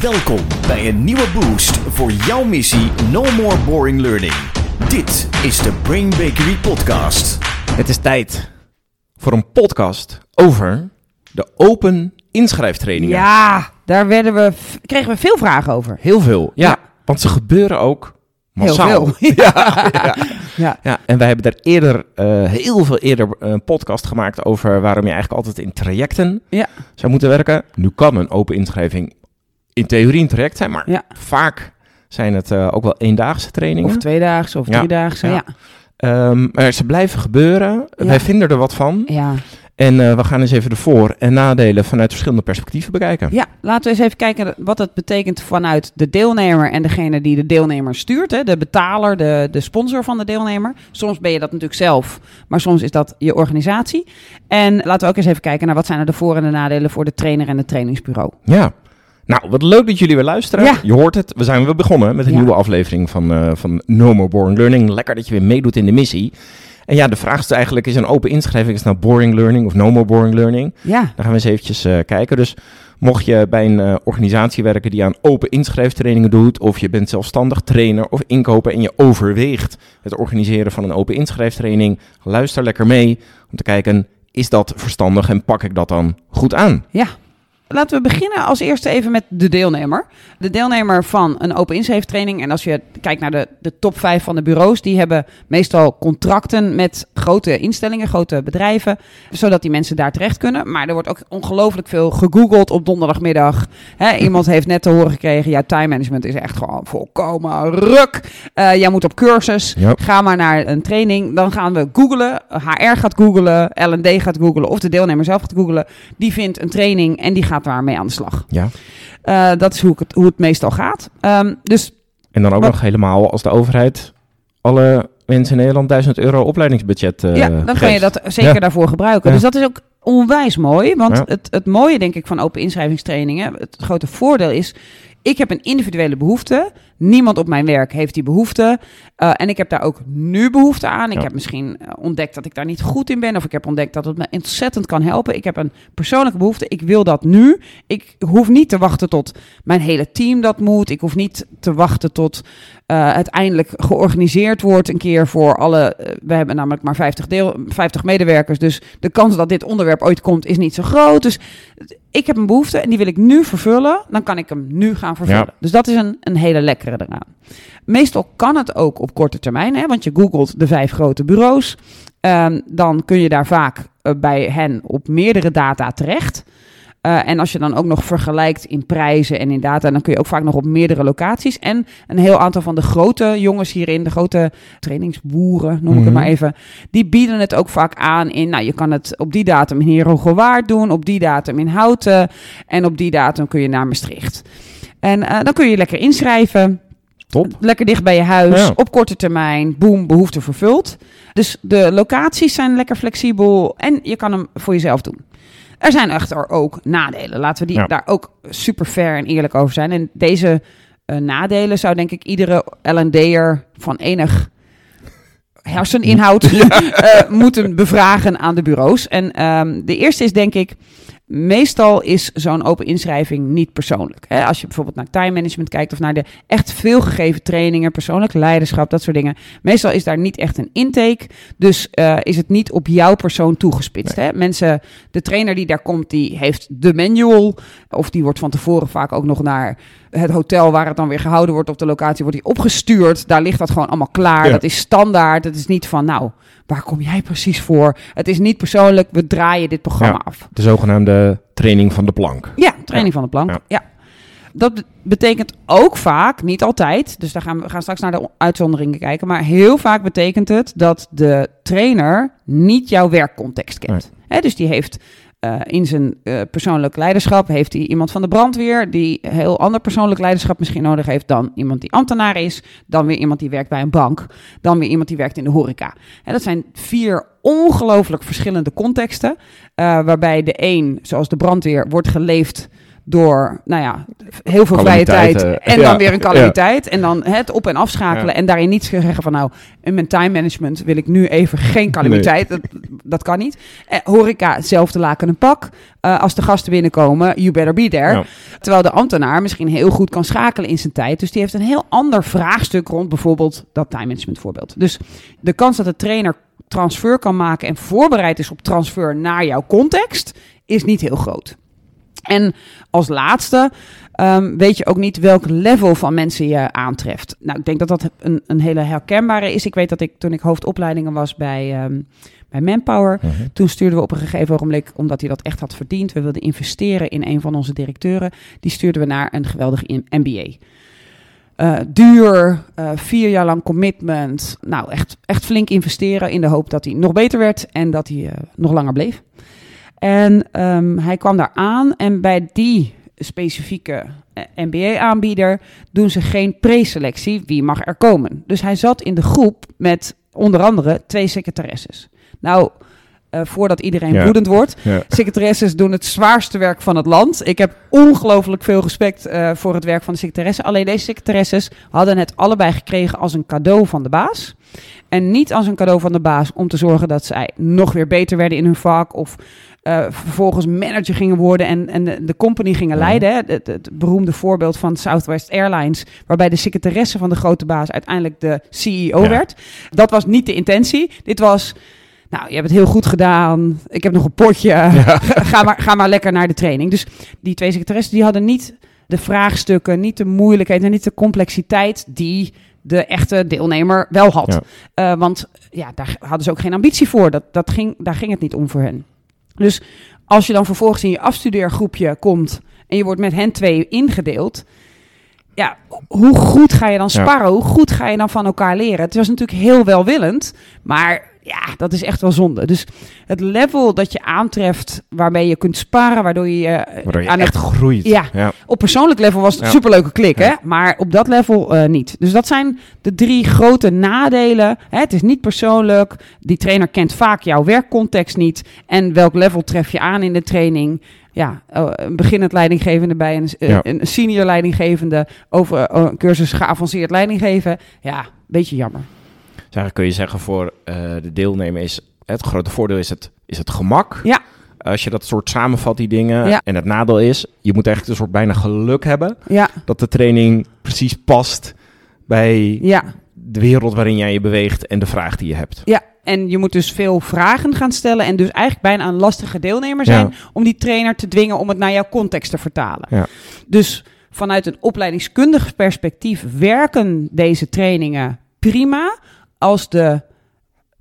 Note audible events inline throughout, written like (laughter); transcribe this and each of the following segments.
Welkom bij een nieuwe boost voor jouw missie No More Boring Learning. Dit is de Brain Bakery Podcast. Het is tijd voor een podcast over de open inschrijftrainingen. Ja, daar werden we, kregen we veel vragen over. Heel veel, ja. Ja. Want ze gebeuren ook Heel massaal. veel. (laughs) ja, ja. Ja. ja, en wij hebben daar eerder, eh, heel veel eerder een podcast gemaakt over waarom je eigenlijk altijd in trajecten Ja. zou moeten werken. Nu kan een open inschrijving in theorie een traject zijn, maar Ja. vaak zijn het eh, ook wel eendaagse trainingen. Of tweedaagse of driedaagse. Ja. Ja. Ehm, maar ze blijven gebeuren. Wij vinden er wat van. Ja. En eh, we gaan eens even de voor- en nadelen vanuit verschillende perspectieven bekijken. ja, laten we eens even kijken wat het betekent vanuit de deelnemer en degene die de deelnemer stuurt. Hè? De betaler, de, de sponsor van de deelnemer. Soms ben je dat natuurlijk zelf, maar soms is dat je organisatie. En laten we ook eens even kijken naar wat zijn er de voor- en de nadelen voor de trainer en het trainingsbureau. Ja. Nou, wat leuk dat jullie weer luisteren. Ja. Je hoort het, we zijn weer begonnen met een Ja. nieuwe aflevering van, eh, van No More Boring Learning. Lekker dat je weer meedoet in de missie. En ja, de vraag is eigenlijk, is een open inschrijving is nou boring learning of no more boring learning? Ja, Daar gaan we eens eventjes eh, kijken. Dus mocht je bij een eh, organisatie werken die aan open inschrijftrainingen doet, of je bent zelfstandig trainer of inkoper en je overweegt het organiseren van een open inschrijftraining, luister lekker mee om te kijken, is dat verstandig en pak ik dat dan goed aan? Ja. Laten we beginnen als eerste even met de deelnemer. De deelnemer van een open inschrijftraining. En als je kijkt naar de, de top 5 van de bureaus, die hebben meestal contracten met grote instellingen, grote bedrijven, zodat die mensen daar terecht kunnen. Maar er wordt ook ongelooflijk veel gegoogeld op donderdagmiddag. (laughs) Iemand heeft net te horen gekregen, ja, time management is echt gewoon volkomen ruk. Eh, jij moet op cursus. Ga maar naar een training. Dan gaan we googlen. HR gaat googlen. L&D gaat googlen. Of de deelnemer zelf gaat googlen. Die vindt een training en die gaat daarmee aan de slag. Ja. Eh, dat is hoe, ik het, hoe het meestal gaat. Ehm, dus En dan ook Wat- nog helemaal als de overheid alle mensen in Nederland 1000 euro opleidingsbudget eh ja, dan kan je geeft. dat zeker Ja. daarvoor gebruiken. Ja. Dus dat is ook onwijs mooi. Want Ja. het, het mooie, denk ik, van open inschrijvingstrainingen... het grote voordeel is... ik heb een individuele behoefte. Niemand op mijn werk heeft die behoefte. Eh, en ik heb daar ook nu behoefte aan. Ik Ja. heb misschien eh, ontdekt dat ik daar niet goed in ben... of ik heb ontdekt dat het me ontzettend kan helpen. Ik heb een persoonlijke behoefte. Ik wil dat nu. Ik hoef niet te wachten tot mijn hele team dat moet. Ik hoef niet te wachten tot eh het eindelijk georganiseerd wordt een keer voor alle... we hebben namelijk maar 50, deel, 50 medewerkers, dus de kans dat dit onderwerp ooit komt is niet zo groot. Dus ik heb een behoefte en die wil ik nu vervullen. Dan kan ik hem nu gaan vervullen. Ja. Dus dat is een, een hele lekkere eraan. Meestal kan het ook op korte termijn, hè, want je googelt de vijf grote bureaus. Ehm, dan kun je daar vaak eh, bij hen op meerdere data terecht. Eh, en als je dan ook nog vergelijkt in prijzen en in data, dan kun je ook vaak nog op meerdere locaties. En een heel aantal van de grote jongens hierin, de grote trainingsboeren, noem ik het Mhm. maar even, die bieden het ook vaak aan in, nou je kan het op die datum in Herengewaard doen, op die datum in Houten en op die datum kun je naar Maastricht. En eh, dan kun je je lekker inschrijven. Top. Lekker dicht bij je huis, Ja. op korte termijn, boem, behoefte vervuld. Dus de locaties zijn lekker flexibel en je kan hem voor jezelf doen. Er zijn echter ook nadelen. Laten we die Ja. daar ook super fair en eerlijk over zijn. En deze eh, nadelen zou denk ik iedere L&D'er van enig herseninhoud (laughs) eh, moeten bevragen aan de bureaus. En ehm, de eerste is denk ik, meestal is zo'n open inschrijving niet persoonlijk. Als je bijvoorbeeld naar time management kijkt of naar de echt veelgegeven trainingen, persoonlijk leiderschap, dat soort dingen. Meestal is daar niet echt een intake. Dus eh, is het niet op jouw persoon toegespitst. Hè? Mensen, de trainer die daar komt, die heeft de manual. Of die wordt van tevoren vaak ook nog naar het hotel waar het dan weer gehouden wordt op de locatie, wordt die opgestuurd. Daar ligt dat gewoon allemaal klaar. Ja. Dat is standaard. Het is niet van, nou, waar kom jij precies voor? Het is niet persoonlijk, we draaien dit programma Ja. af. De zogenaamde training van de plank. Ja, training van de plank. Ja. Dat be- betekent ook vaak, niet altijd, dus daar gaan we we gaan straks naar de uitzonderingen kijken, maar heel vaak betekent het dat de trainer niet jouw werkcontext kent. Hè, dus die heeft eh, in zijn eh, persoonlijk leiderschap heeft hij iemand van de brandweer die heel ander persoonlijk leiderschap misschien nodig heeft dan iemand die ambtenaar is, dan weer iemand die werkt bij een bank, dan weer iemand die werkt in de horeca. Hè, dat zijn vier ongelooflijk verschillende contexten, eh, waarbij de een, zoals de brandweer, wordt geleefd door, nou ja, heel veel vrije tijd en ja, dan weer een ja. calamiteit en dan het op en afschakelen en daarin niet zeggen van nou, in mijn time management wil ik nu even geen calamiteit, dat, dat kan niet. Eh, horeca, hetzelfde laken een pak. Eh, als de gasten binnenkomen, you better be there. Terwijl de ambtenaar misschien heel goed kan schakelen in zijn tijd. Dus die heeft een heel ander vraagstuk rond bijvoorbeeld dat time management voorbeeld. Dus de kans dat de trainer transfer kan maken en voorbereid is op transfer naar jouw context, is niet heel groot. En als laatste ehm, weet je ook niet welk level van mensen je aantreft. Nou, ik denk dat dat een, een hele herkenbare is. Ik weet dat ik toen ik hoofdopleidingen was bij, ehm, bij Manpower, Mhm. toen stuurden we op een gegeven ogenblik, omdat hij dat echt had verdiend, we wilden investeren in een van onze directeuren, die stuurden we naar een geweldig MBA. Eh, duur, eh, vier jaar lang commitment. Nou, echt, echt flink investeren in de hoop dat hij nog beter werd en dat hij eh, nog langer bleef. En ehm, hij kwam daar aan en bij die specifieke eh, MBA-aanbieder doen ze geen preselectie. Wie mag er komen? Dus hij zat in de groep met onder andere twee secretaresses. Nou, eh, voordat iedereen Ja. woedend wordt. Ja. Secretaresses doen het zwaarste werk van het land. Ik heb ongelooflijk veel respect eh, voor het werk van de secretaressen. Alleen deze secretaresses hadden het allebei gekregen als een cadeau van de baas. En niet als een cadeau van de baas om te zorgen dat zij nog weer beter werden in hun vak. Of eh, vervolgens manager gingen worden en, en de, de company gingen Ja. leiden. hè. Het, het beroemde voorbeeld van Southwest Airlines. Waarbij de secretaresse van de grote baas uiteindelijk de CEO Ja. werd. Dat was niet de intentie. Dit was... Nou, je hebt het heel goed gedaan. Ik heb nog een potje. Ga, (laughs) ga maar, ga maar lekker naar de training. Dus die twee secretaressen die hadden niet de vraagstukken, niet de moeilijkheid en niet de complexiteit die de echte deelnemer wel had. Ja. Eh, want ja, daar hadden ze ook geen ambitie voor. Dat, dat ging, daar ging het niet om voor hen. Dus als je dan vervolgens in je afstudeergroepje komt en je wordt met hen twee ingedeeld. Ja, hoe goed ga je dan Ja. sparren? Hoe goed ga je dan van elkaar leren? Het was natuurlijk heel welwillend, maar ja, dat is echt wel zonde. Dus het level dat je aantreft waarmee je kunt sparren, waardoor je, eh, Waardoor je aan echt het groeit. Ja. ja. op persoonlijk level was het een superleuke klik, hè? Maar op dat level eh, niet. Dus dat zijn de drie grote nadelen. Hè? Het is niet persoonlijk. Die trainer kent vaak jouw werkcontext niet. En welk level tref je aan in de training? Ja, eh, een beginnend leidinggevende bij een, Ja. een senior leidinggevende over een cursus geavanceerd leidinggeven. Ja, beetje jammer. Eigenlijk kun je zeggen voor eh, de deelnemer is het grote voordeel is het, is het gemak. Ja. Als je dat soort samenvat, die dingen. Ja. En het nadeel is, je moet echt een soort bijna geluk hebben Ja, dat de training precies past bij ja. de wereld waarin jij je beweegt en de vraag die je hebt. Ja, en je moet dus veel vragen gaan stellen en dus eigenlijk bijna een lastige deelnemer zijn Ja. om die trainer te dwingen om het naar jouw context te vertalen. Ja. Dus vanuit een opleidingskundig perspectief werken deze trainingen prima als de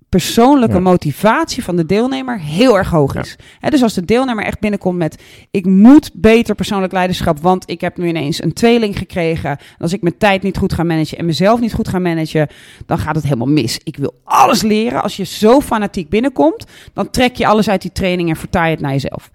persoonlijke Ja. motivatie van de deelnemer heel erg hoog is. Dus als de deelnemer echt binnenkomt met ik moet beter persoonlijk leiderschap, want ik heb nu ineens een tweeling gekregen. En als ik mijn tijd niet goed ga managen en mezelf niet goed ga managen, dan gaat het helemaal mis. Ik wil alles leren. Als je zo fanatiek binnenkomt, dan trek je alles uit die training en vertaal je het naar jezelf.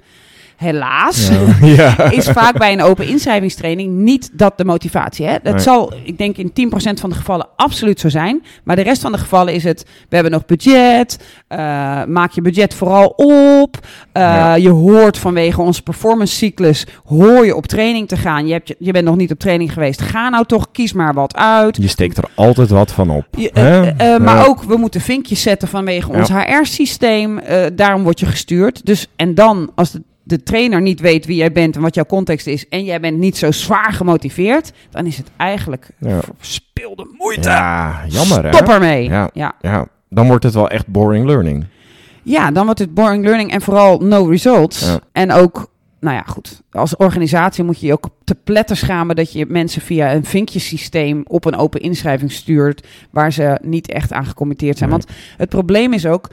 Helaas (laughs) ja. is vaak bij een open inschrijvingstraining niet dat de motivatie. Hè? Dat Nee. zal, ik denk, in 10% van de gevallen absoluut zo zijn. Maar de rest van de gevallen is het, we hebben nog budget. eh, maak je budget vooral op. eh, Ja. Je hoort vanwege onze performance cyclus, hoor je op training te gaan. Je, hebt, je, bent nog niet op training geweest. Ga nou toch, kies maar wat uit. Je steekt er altijd wat van op. Je- hè? eh, maar ook, we moeten vinkjes zetten vanwege ons HR-systeem. daarom word je gestuurd. Dus, en dan, als de, de trainer niet weet wie jij bent en wat jouw context is... en jij bent niet zo zwaar gemotiveerd... dan is het eigenlijk Ja. verspilde moeite. Ja, jammer hè? Stop ermee. Ja. Ja. Ja, dan wordt het wel echt boring learning. ja, dan wordt het boring learning en vooral no results. Ja. En ook... Nou ja, goed. Als organisatie moet je je ook te pletter schamen dat je mensen via een vinkjesysteem op een open inschrijving stuurt waar ze niet echt aan gecommitteerd zijn. Nee. Want het probleem is ook,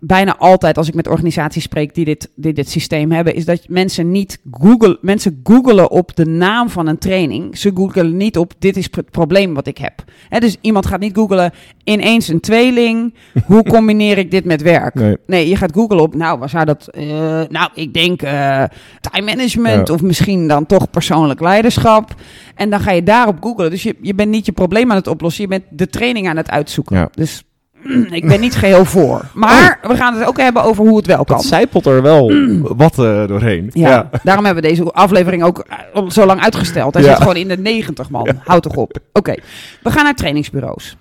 bijna altijd als ik met organisaties spreek die dit, die dit systeem hebben, is dat mensen niet Google, mensen googelen op de naam van een training. Ze googelen niet op dit is het probleem wat ik heb. Hè, dus iemand gaat niet googelen ineens een tweeling. Hoe (laughs) combineer ik dit met werk? Nee. Nee, je gaat googlen op, nou, waar zou dat... eh, nou, ik denk eh, time management Ja. of misschien dan toch persoonlijk leiderschap. En dan ga je daarop googlen. Dus je, je bent niet je probleem aan het oplossen, je bent de training aan het uitzoeken. Ja. Dus (clears throat) ik ben niet geheel voor. Maar we gaan het ook hebben over hoe het wel kan. Dat zijpelt er wel (clears throat) wat eh, doorheen. Ja, daarom hebben we deze aflevering ook eh, zo lang uitgesteld. Hij Ja. zit gewoon in de 90 man. Houd toch op. Oké, we gaan naar trainingsbureaus.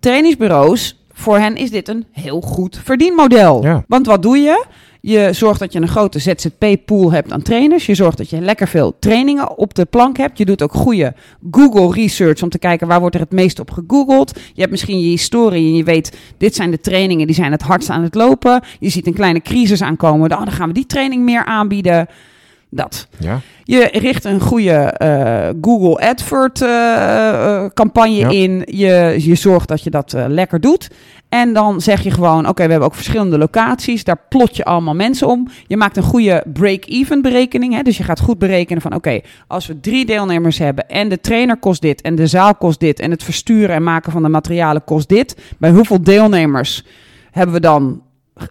Trainingsbureaus, voor hen is dit een heel goed verdienmodel. Want wat doe je? Je zorgt dat je een grote ZZP-pool hebt aan trainers. Je zorgt dat je lekker veel trainingen op de plank hebt. Je doet ook goede Google research om te kijken waar wordt er het meest op gegoogeld. Je hebt misschien je historie en je weet, dit zijn de trainingen die zijn het hardst aan het lopen. Je ziet een kleine crisis aankomen. Oh, dan gaan we die training meer aanbieden. Dat. Ja. Je richt een goede eh, Google Advert eh, eh, campagne Ja. in. Je, je zorgt dat je dat eh, lekker doet. En dan zeg je gewoon, oké, we hebben ook verschillende locaties. Daar plot je allemaal mensen om. Je maakt een goede break-even berekening. Hè? Dus je gaat goed berekenen van, oké, als we drie deelnemers hebben... en de trainer kost dit en de zaal kost dit... en het versturen en maken van de materialen kost dit. Bij hoeveel deelnemers hebben we dan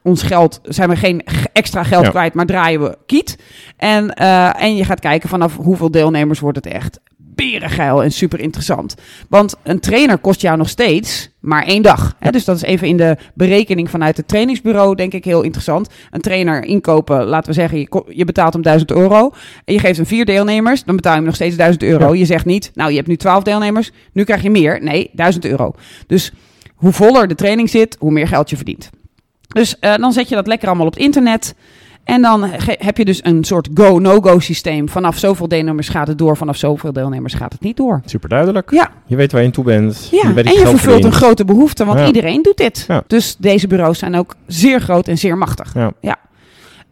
ons geld, zijn we geen extra geld Ja. kwijt, maar draaien we kiet. En, eh, en je gaat kijken vanaf hoeveel deelnemers wordt het echt berengeil en super interessant. Want een trainer kost jou nog steeds maar één dag. Hè? Dus dat is even in de berekening vanuit het trainingsbureau, denk ik, heel interessant. Een trainer inkopen, laten we zeggen, je, je betaalt hem 1000 euro. En je geeft hem vier deelnemers, dan betaal je hem nog steeds 1000 euro. Je zegt niet, nou, je hebt nu 12 deelnemers, nu krijg je meer. Nee, 1000 euro. Dus hoe voller de training zit, hoe meer geld je verdient. Dus eh, dan zet je dat lekker allemaal op het internet. En dan heb je dus een soort go-no-go systeem. Vanaf zoveel deelnemers gaat het door, vanaf zoveel deelnemers gaat het niet door. Super duidelijk. Ja, Je weet waar je toe bent. ja. en je vervult een grote behoefte, want Ja. iedereen doet dit. Ja. Dus deze bureaus zijn ook zeer groot en zeer machtig. Ja.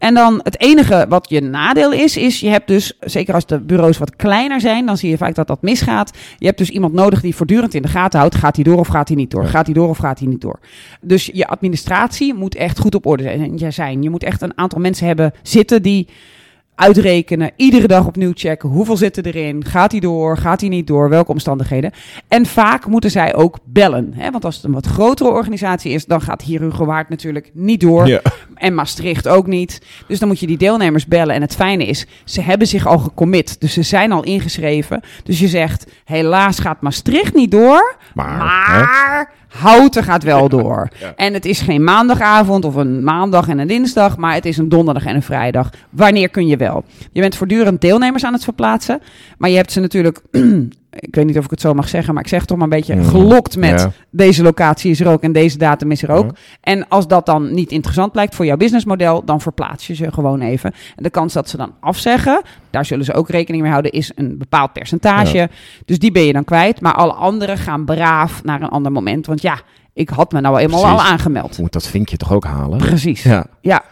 En dan het enige wat je nadeel is, is je hebt dus, zeker als de bureaus wat kleiner zijn, dan zie je vaak dat dat misgaat. Je hebt dus iemand nodig die voortdurend in de gaten houdt, gaat hij door of gaat hij niet door? Gaat hij door of gaat hij niet door? Dus je administratie moet echt goed op orde zijn. Je moet echt een aantal mensen hebben zitten die uitrekenen, iedere dag opnieuw checken, hoeveel zitten erin, gaat hij door, gaat hij niet door, welke omstandigheden. En vaak moeten zij ook bellen, hè? want als het een wat grotere organisatie is, dan gaat Hierugewaard natuurlijk niet door. Ja. En Maastricht ook niet. Dus dan moet je die deelnemers bellen. En het fijne is, ze hebben zich al gecommit. Dus ze zijn al ingeschreven. Dus je zegt, helaas gaat Maastricht niet door. Maar, Maar Houten gaat wel (laughs) door. Ja. En het is geen maandagavond of een maandag en een dinsdag. Maar het is een donderdag en een vrijdag. Wanneer kun je wel? Je bent voortdurend deelnemers aan het verplaatsen. Maar je hebt ze natuurlijk... (clears throat) Ik weet niet of ik het zo mag zeggen, maar ik zeg het toch maar een beetje Mm. gelokt met Ja. deze locatie is er ook en deze datum is er ook. Ja. En als dat dan niet interessant blijkt voor jouw businessmodel, dan verplaats je ze gewoon even. En de kans dat ze dan afzeggen, daar zullen ze ook rekening mee houden, is een bepaald percentage. Dus die ben je dan kwijt. Maar alle anderen gaan braaf naar een ander moment. Want ja, ik had me nou eenmaal Precies. al aangemeld. Moet dat vinkje toch ook halen? Precies. Ja. Ja.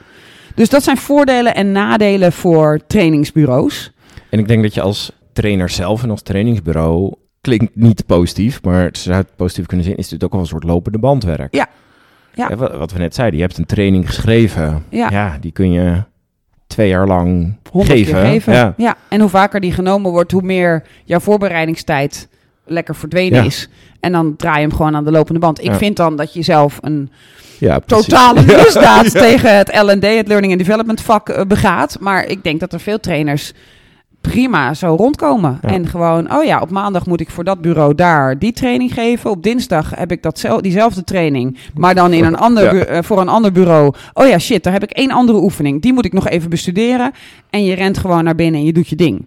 Dus dat zijn voordelen en nadelen voor trainingsbureaus. En ik denk dat je als trainer zelf en als trainingsbureau klinkt niet positief, maar het zou het positief kunnen zien, is het ook wel een soort lopende bandwerk. Ja. Ja. Wat, wat we net zeiden, je hebt een training geschreven. Ja. die kun je twee jaar lang geven. geven. Ja. Ja. En hoe vaker die genomen wordt, hoe meer jouw voorbereidingstijd lekker verdwenen is. En dan draai je hem gewoon aan de lopende band. Ik vind dan dat je zelf een ja, precies. totale (laughs) misdaad tegen het L&D, het Learning and Development vak, eh, begaat. Maar ik denk dat er veel trainers prima zo rondkomen. Ja. En gewoon, oh ja, op maandag moet ik voor dat bureau daar die training geven. Op dinsdag heb ik dat zel- diezelfde training, maar dan in een ander Ja. eh, voor een ander bureau. Oh ja, shit, daar heb ik één andere oefening. Die moet ik nog even bestuderen. En je rent gewoon naar binnen en je doet je ding.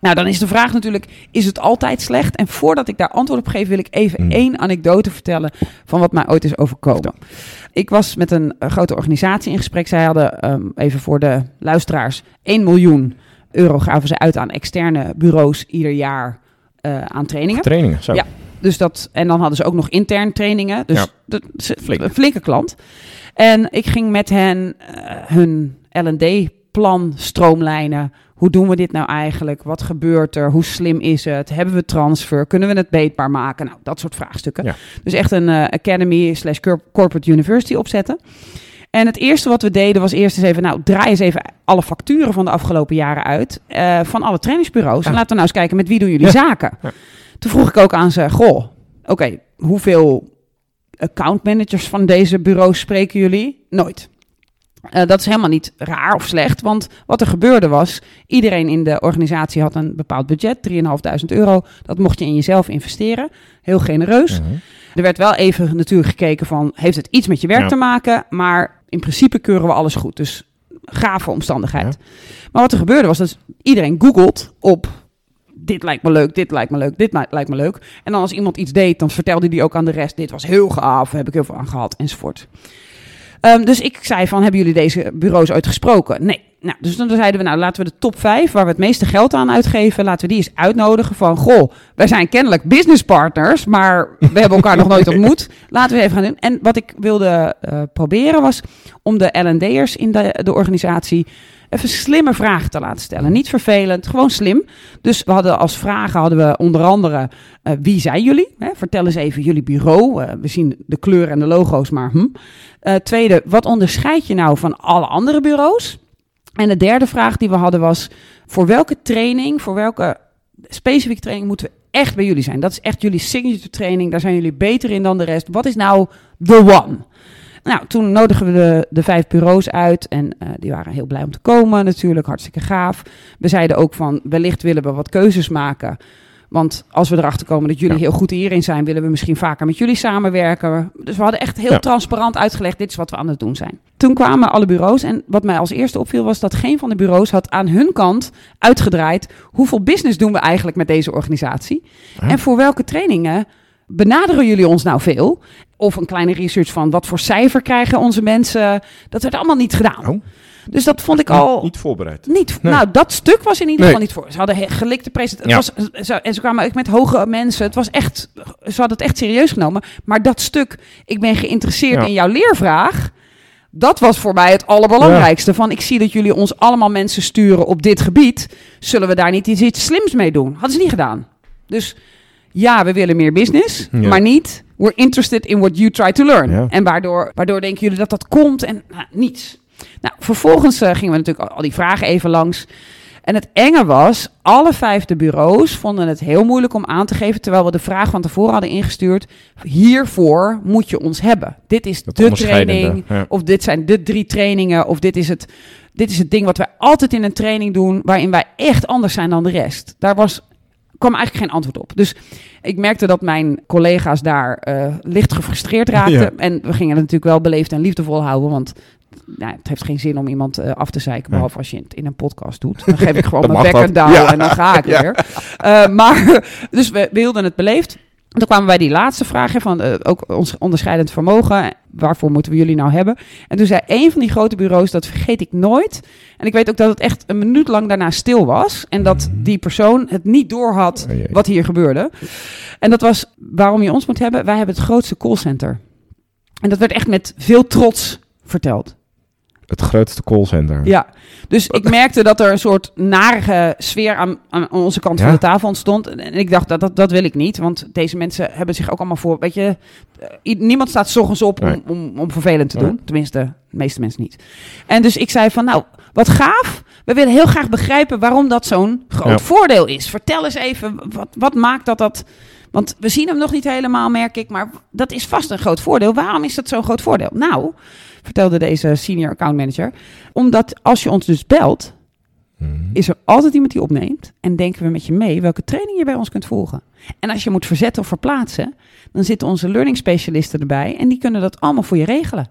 Nou, dan is de vraag natuurlijk, is het altijd slecht? En voordat ik daar antwoord op geef, wil ik even Mm. één anekdote vertellen van wat mij ooit is overkomen. Ik was met een eh, grote organisatie in gesprek. Zij hadden, ehm, even voor de luisteraars, 1 miljoen euro gaven ze uit aan externe bureaus ieder jaar eh, aan trainingen. Trainingen, zo. Ja. Dus dat, en dan hadden ze ook nog intern trainingen. Dus Ja. dat, ze- Flink. een flinke klant. En ik ging met hen eh, hun L&D-plan stroomlijnen. Hoe doen we dit nou eigenlijk? Wat gebeurt er? Hoe slim is het? Hebben we transfer? Kunnen we het beetbaar maken? Nou, dat soort vraagstukken. Ja. Dus echt een eh, academy slash cor- corporate university opzetten. En het eerste wat we deden was eerst eens even, nou, draai eens even alle facturen van de afgelopen jaren uit. eh, van alle trainingsbureaus. En laten we nou eens kijken met wie doen jullie Ja. zaken. Ja. Toen vroeg ik ook aan ze, goh, oké, hoeveel accountmanagers van deze bureaus spreken jullie? Nooit. Uh, dat is helemaal niet raar of slecht, want wat er gebeurde was, iedereen in de organisatie had een bepaald budget, 3.500 euro. Dat mocht je in jezelf investeren, heel genereus. Mhm. Er werd wel even natuurlijk gekeken van, heeft het iets met je werk Ja. te maken? Maar in principe keuren we alles goed, dus gave omstandigheid. Maar wat er gebeurde was dat iedereen googelt op, dit lijkt me leuk, dit lijkt me leuk, dit li- lijkt me leuk. En dan als iemand iets deed, dan vertelde die ook aan de rest, dit was heel gaaf, heb ik heel veel aan gehad, enzovoort. Ehm, dus ik zei van, hebben jullie deze bureaus ooit gesproken? Nee. Nou, dus dan zeiden we, nou laten we de top 5, waar we het meeste geld aan uitgeven, laten we die eens uitnodigen van, goh, wij zijn kennelijk businesspartners, maar we hebben elkaar (laughs) nog nooit ontmoet. Laten we even gaan doen. En wat ik wilde eh, proberen was om de L&D'ers in de, de organisatie even slimme vragen te laten stellen. Niet vervelend, gewoon slim. Dus we hadden als vragen hadden we onder andere, eh, wie zijn jullie? Hè, vertel eens even jullie bureau. Eh, we zien de kleuren en de logo's, maar hm. Eh, tweede, wat onderscheid je nou van alle andere bureaus? En de derde vraag die we hadden was, voor welke training, voor welke specifieke training moeten we echt bij jullie zijn? Dat is echt jullie signature training, daar zijn jullie beter in dan de rest. Wat is nou the one? Nou, toen nodigen we de, de vijf bureaus uit en eh, die waren heel blij om te komen natuurlijk, hartstikke gaaf. We zeiden ook van, wellicht willen we wat keuzes maken. Want als we erachter komen dat jullie Ja. heel goed hierin zijn, willen we misschien vaker met jullie samenwerken. Dus we hadden echt heel Ja. transparant uitgelegd, dit is wat we aan het doen zijn. Toen kwamen alle bureaus en wat mij als eerste opviel was dat geen van de bureaus had aan hun kant uitgedraaid hoeveel business doen we eigenlijk met deze organisatie. En voor welke trainingen benaderen jullie ons nou veel? Of een kleine research van wat voor cijfer krijgen onze mensen. Dat werd allemaal niet gedaan. Oh. Dus dat vond ik al Niet, voorbereid. niet. Nee. Nou, dat stuk was in ieder Nee. geval niet voor. Ze hadden gelikte presentatie. Ja. En ze kwamen ook met hoge mensen. Het was echt, ze hadden het echt serieus genomen. Maar dat stuk, ik ben geïnteresseerd Ja. in jouw leervraag. Dat was voor mij het allerbelangrijkste. Van ik zie dat jullie ons allemaal mensen sturen op dit gebied. Zullen we daar niet iets, iets slims mee doen? Hadden ze niet gedaan. Dus ja, we willen meer business. Ja. Maar niet, we're interested in what you try to learn. Ja. En waardoor, waardoor denken jullie dat dat komt en nou, niets. Nou, vervolgens eh, gingen we natuurlijk al, al die vragen even langs. En het enge was, alle vijfde bureaus vonden het heel moeilijk om aan te geven, terwijl we de vraag van tevoren hadden ingestuurd. Hiervoor moet je ons hebben. Dit is Dat de training, ja. of dit zijn de drie trainingen, of dit is, het, dit is het ding wat wij altijd in een training doen, waarin wij echt anders zijn dan de rest. Daar was, kwam eigenlijk geen antwoord op. Dus ik merkte dat mijn collega's daar eh, licht gefrustreerd raakten. Ja. En we gingen het natuurlijk wel beleefd en liefdevol houden, want nou, het heeft geen zin om iemand eh, af te zeiken, behalve als je het in een podcast doet. Dan geef ik gewoon mijn mag bek en dat. douw Ja. en dan ga ik Ja. weer. Eh, maar, (laughs) dus we, we hielden het beleefd. Toen kwamen wij die laatste vraag van eh, ook ons onderscheidend vermogen. Waarvoor moeten we jullie nou hebben? En toen zei een van die grote bureaus, dat vergeet ik nooit. En ik weet ook dat het echt een minuut lang daarna stil was. En dat die persoon het niet doorhad Oh jee. wat hier gebeurde. En dat was waarom je ons moet hebben. Wij hebben het grootste callcenter. En dat werd echt met veel trots verteld. Het grootste callcenter. Ja, dus ik (laughs) merkte dat er een soort narige sfeer aan, aan onze kant van de tafel ontstond. En ik dacht, dat, dat, dat wil ik niet. Want deze mensen hebben zich ook allemaal voor... Weet je, eh, niemand staat 's ochtends op om, Nee. om, om vervelend te doen. Tenminste, de meeste mensen niet. En dus ik zei van, nou, wat gaaf. We willen heel graag begrijpen waarom dat zo'n groot Ja. voordeel is. Vertel eens even, wat, wat maakt dat dat... Want we zien hem nog niet helemaal, merk ik. Maar dat is vast een groot voordeel. Waarom is dat zo'n groot voordeel? Nou, vertelde deze senior account manager. Omdat als je ons dus belt, Mhm. is er altijd iemand die opneemt. En denken we met je mee welke training je bij ons kunt volgen. En als je moet verzetten of verplaatsen, dan zitten onze learning specialisten erbij. En die kunnen dat allemaal voor je regelen.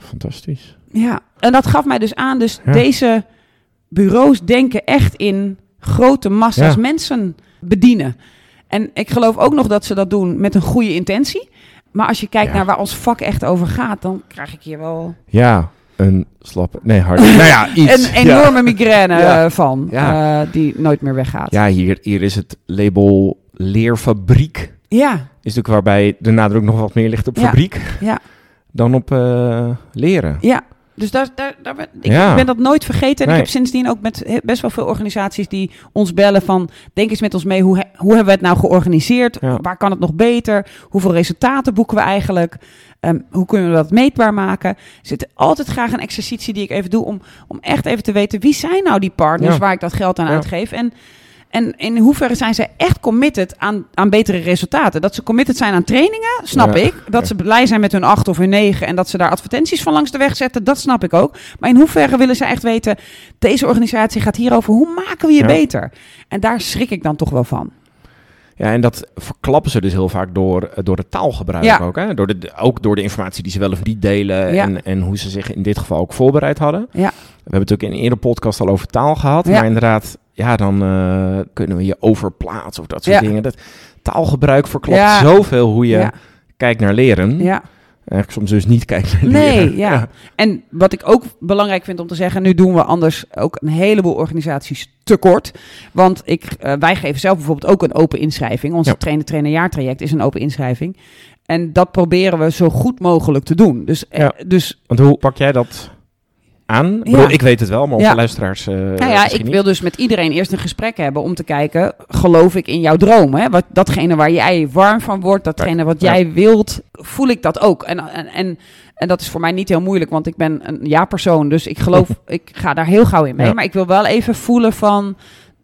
Fantastisch. Ja, en dat gaf mij dus aan. Dus Ja. deze bureaus denken echt in grote massa's Ja. mensen bedienen. En ik geloof ook nog dat ze dat doen met een goede intentie. Maar als je kijkt Ja. naar waar ons vak echt over gaat, dan krijg ik hier wel Ja, een slappe... Nee, hard. (laughs) nou ja, iets. een enorme migraine (laughs) Ja. van, eh, die nooit meer weggaat. Ja, hier, hier is het label leerfabriek. ja, Is natuurlijk waarbij de nadruk nog wat meer ligt op fabriek ja. (laughs) dan op eh, leren. Ja, dus daar, daar, daar ben, ik Ja. ben dat nooit vergeten. En Nee. ik heb sindsdien ook met best wel veel organisaties die ons bellen van... denk eens met ons mee, hoe, he- hoe hebben we het nou georganiseerd? Ja. Waar kan het nog beter? Hoeveel resultaten boeken we eigenlijk? Ehm, hoe kunnen we dat meetbaar maken? Er zit altijd graag een exercitie die ik even doe... om, om echt even te weten, wie zijn nou die partners Ja. waar ik dat geld aan uitgeef? En, En in hoeverre zijn zij echt committed aan, aan betere resultaten? Dat ze committed zijn aan trainingen, snap Ja. ik. Dat ze blij zijn met hun acht of hun negen en dat ze daar advertenties van langs de weg zetten, dat snap ik ook. Maar in hoeverre willen ze echt weten, deze organisatie gaat hierover, hoe maken we je Ja. beter? En daar schrik ik dan toch wel van. Ja, en dat verklappen ze dus heel vaak door, eh, door het taalgebruik Ja. ook. Hè? Door de, ook door de informatie die ze wel of niet delen Ja. en, en hoe ze zich in dit geval ook voorbereid hadden. Ja. We hebben het ook in een eerder podcast al over taal gehad. Ja. Maar inderdaad, ja, dan eh, kunnen we je overplaatsen of dat soort Ja. dingen. Dat taalgebruik verklapt Ja. zoveel hoe je Ja. kijkt naar leren. Ja. Eigenlijk soms dus niet kijkt naar Nee, leren. ja. En wat ik ook belangrijk vind om te zeggen, nu doen we anders ook een heleboel organisaties tekort. Want ik, eh, wij geven zelf bijvoorbeeld ook een open inschrijving. Onze Ja. trainer-trainer jaartraject is een open inschrijving. En dat proberen we zo goed mogelijk te doen. Dus, eh, dus Want hoe pak jij dat aan? Ik, Ja. ik weet het wel, maar onze Ja. luisteraars eh nou ja, ik niet. wil dus met iedereen eerst een gesprek hebben om te kijken, geloof ik in jouw droom? Hè? Wat, datgene waar jij warm van wordt, datgene wat jij wilt, voel ik dat ook. En, en, en, en dat is voor mij niet heel moeilijk, want ik ben een ja-persoon, dus ik geloof, (laughs) ik ga daar heel gauw in mee. Maar ik wil wel even voelen van,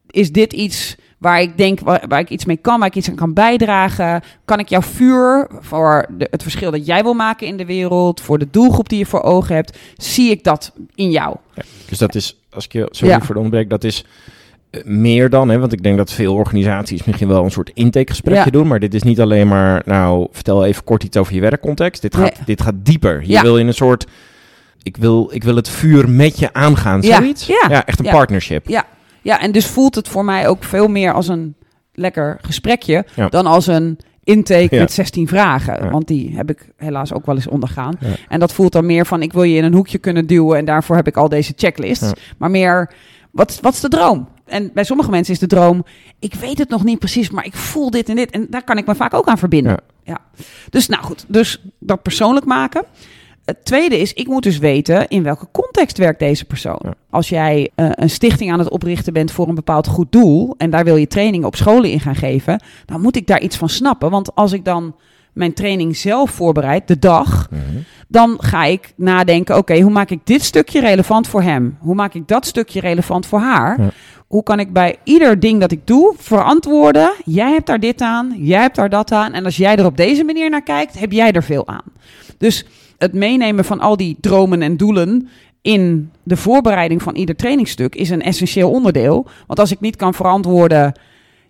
is dit iets waar ik denk, waar, waar ik iets mee kan, waar ik iets aan kan bijdragen? Kan ik jouw vuur voor de, het verschil dat jij wil maken in de wereld, voor de doelgroep die je voor ogen hebt, zie ik dat in jou? Dus dat is, als ik je sorry Ja. voor de onderbreek, dat is eh, meer dan, hè, want ik denk dat veel organisaties misschien wel een soort intakegesprekje Ja. doen, maar dit is niet alleen maar, nou, vertel even kort iets over je werkcontext. Dit gaat, Nee. dit gaat dieper. Je Ja. wil in een soort, ik wil, ik wil het vuur met je aangaan, Ja. zoiets. Ja. echt een Ja. partnership. Ja, ja, en dus voelt het voor mij ook veel meer als een lekker gesprekje Ja. dan als een intake Ja. met 16 vragen. Ja. Want die heb ik helaas ook wel eens ondergaan. En dat voelt dan meer van ik wil je in een hoekje kunnen duwen en daarvoor heb ik al deze checklists. Maar meer, wat, wat is de droom? En bij sommige mensen is de droom, ik weet het nog niet precies, maar ik voel dit en dit. En daar kan ik me vaak ook aan verbinden. Ja. Dus nou goed, dus dat persoonlijk maken. Het tweede is, ik moet dus weten in welke context werkt deze persoon. Ja. Als jij eh, een stichting aan het oprichten bent voor een bepaald goed doel en daar wil je trainingen op scholen in gaan geven, dan moet ik daar iets van snappen. Want als ik dan mijn training zelf voorbereid, de dag, Mhm. dan ga ik nadenken: oké, hoe maak ik dit stukje relevant voor hem? Hoe maak ik dat stukje relevant voor haar? Ja. Hoe kan ik bij ieder ding dat ik doe verantwoorden? Jij hebt daar dit aan, jij hebt daar dat aan. En als jij er op deze manier naar kijkt, heb jij er veel aan. Dus het meenemen van al die dromen en doelen in de voorbereiding van ieder trainingsstuk is een essentieel onderdeel. Want als ik niet kan verantwoorden.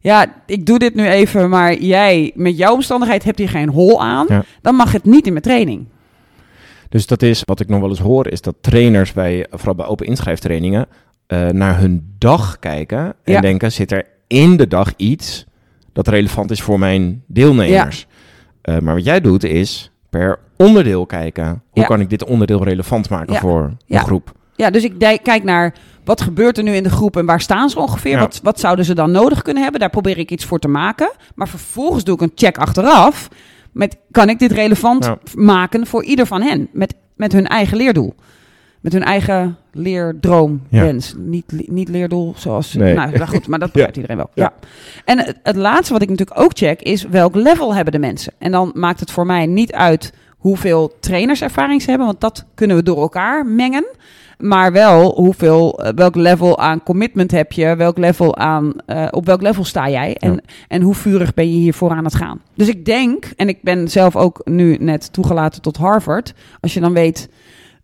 Ja, ik doe dit nu even, maar jij met jouw omstandigheid hebt hier geen hol aan. Ja. Dan mag het niet in mijn training. Dus dat is, wat ik nog wel eens hoor, is dat trainers bij, vooral bij open inschrijftrainingen, eh, naar hun dag kijken en Ja. denken, zit er in de dag iets dat relevant is voor mijn deelnemers? Eh, maar wat jij doet is per onderdeel kijken. Hoe Ja. kan ik dit onderdeel relevant maken Ja. voor de Ja. groep? Ja, dus ik kijk naar wat gebeurt er nu in de groep en waar staan ze ongeveer? Wat, wat zouden ze dan nodig kunnen hebben? Daar probeer ik iets voor te maken. Maar vervolgens doe ik een check achteraf. Met kan ik dit relevant maken voor ieder van hen? Met, met hun eigen leerdoel. Met hun eigen leerdroom, Ja. wens. Niet, niet leerdoel zoals... Nee. Nou, nou goed, maar dat (laughs) begrijpt iedereen wel. Ja. Ja. En het, het laatste wat ik natuurlijk ook check is welk level hebben de mensen? En dan maakt het voor mij niet uit hoeveel trainerservaring ze hebben, want dat kunnen we door elkaar mengen. Maar wel hoeveel, eh, welk level aan commitment heb je, welk level aan, eh, op welk level sta jij en, en hoe vurig ben je hiervoor aan het gaan. Dus ik denk, en ik ben zelf ook nu net toegelaten tot Harvard, als je dan weet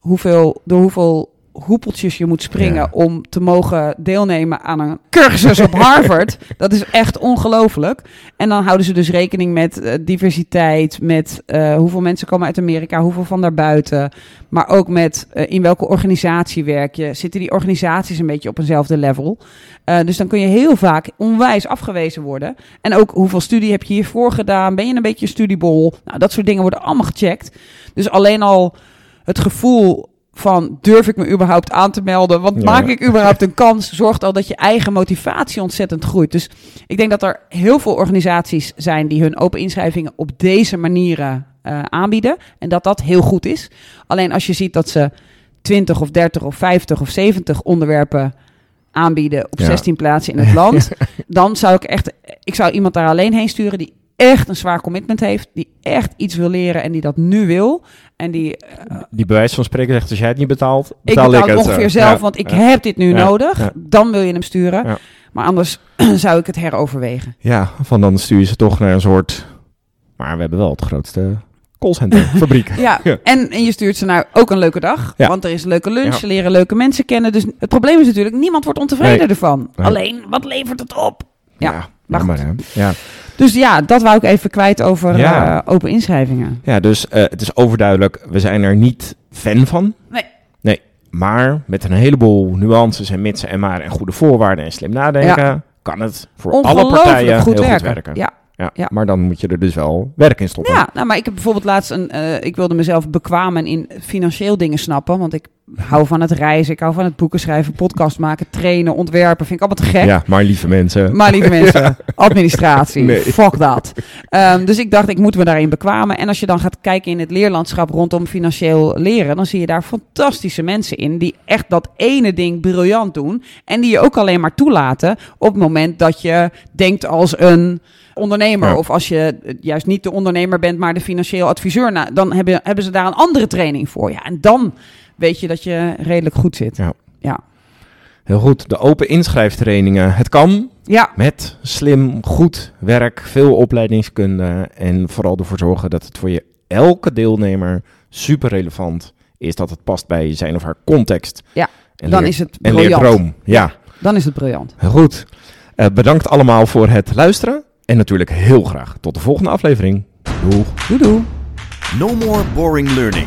hoeveel, door hoeveel hoepeltjes je moet springen Ja. om te mogen deelnemen aan een cursus op Harvard. (laughs) dat is echt ongelooflijk. En dan houden ze dus rekening met eh, diversiteit, met eh, hoeveel mensen komen uit Amerika, hoeveel van daarbuiten. Maar ook met eh, in welke organisatie werk je. Zitten die organisaties een beetje op eenzelfde level? Dus dan kun je heel vaak onwijs afgewezen worden. En ook hoeveel studie heb je hiervoor gedaan? Ben je een beetje een studiebol? Nou, dat soort dingen worden allemaal gecheckt. Dus alleen al het gevoel van durf ik me überhaupt aan te melden? Want Ja. maak ik überhaupt een kans? Zorgt al dat je eigen motivatie ontzettend groeit. Dus ik denk dat er heel veel organisaties zijn die hun open inschrijvingen op deze manieren eh, aanbieden. En dat dat heel goed is. Alleen als je ziet dat ze 20 of 30 of 50 of 70 onderwerpen aanbieden op Ja. 16 plaatsen in het land, (laughs) dan zou ik echt, ik zou iemand daar alleen heen sturen die echt een zwaar commitment heeft, die echt iets wil leren en die dat nu wil. En die, eh, Die bewijs van spreken zegt, als jij het niet betaalt, ik betaal betaal ik het ongeveer eh. zelf, Ja, want ik ja. heb dit nu Ja, nodig. Dan wil je hem sturen. Maar anders (clears throat) zou ik het heroverwegen. Ja, van dan stuur je ze toch naar een soort... Maar we hebben wel het grootste callcenter, (laughs) fabriek. Ja. En, en je stuurt ze naar ook een leuke dag. Want er is een leuke lunch, ze leren leuke mensen kennen. Dus het probleem is natuurlijk, niemand wordt ontevreden Nee. ervan. Nee. Alleen, wat levert het op? Ja, maar hè. Ja. Dus ja, dat wou ik even kwijt over Ja. eh, open inschrijvingen. ja, dus eh, het is overduidelijk, we zijn er niet fan van. Nee. Nee, maar met een heleboel nuances en mitsen en maar en goede voorwaarden en slim nadenken... kan het voor alle partijen goed heel werken. goed werken. Ja. Ja, Ja. Maar dan moet je er dus wel werk in stoppen. Ja, nou, maar ik heb bijvoorbeeld laatst een. eh, ik wilde mezelf bekwamen in financieel dingen snappen. Want ik hou van het reizen, ik hou van het boeken schrijven, podcast maken, trainen, ontwerpen. Vind ik allemaal te gek. Ja, maar lieve mensen. Maar lieve (laughs) mensen, administratie, Nee. fuck dat. Ehm, dus ik dacht, ik moet me daarin bekwamen. En als je dan gaat kijken in het leerlandschap rondom financieel leren, dan zie je daar fantastische mensen in die echt dat ene ding briljant doen. En die je ook alleen maar toelaten op het moment dat je denkt als een ondernemer. Ja. Of als je juist niet de ondernemer bent, maar de financieel adviseur. Nou, dan hebben, hebben ze daar een andere training voor. Ja, en dan weet je dat je redelijk goed zit. Ja. Ja. Heel goed, de open inschrijftrainingen. Het kan Ja, met slim, goed werk, veel opleidingskunde en vooral ervoor zorgen dat het voor je elke deelnemer super relevant is. Dat het past bij zijn of haar context. Ja, en dan leer- is het en briljant. leerdroom. Ja, Dan is het briljant. heel goed. Eh, bedankt allemaal voor het luisteren. En natuurlijk heel graag tot de volgende aflevering. Doeg. Doei doei. No more boring learning.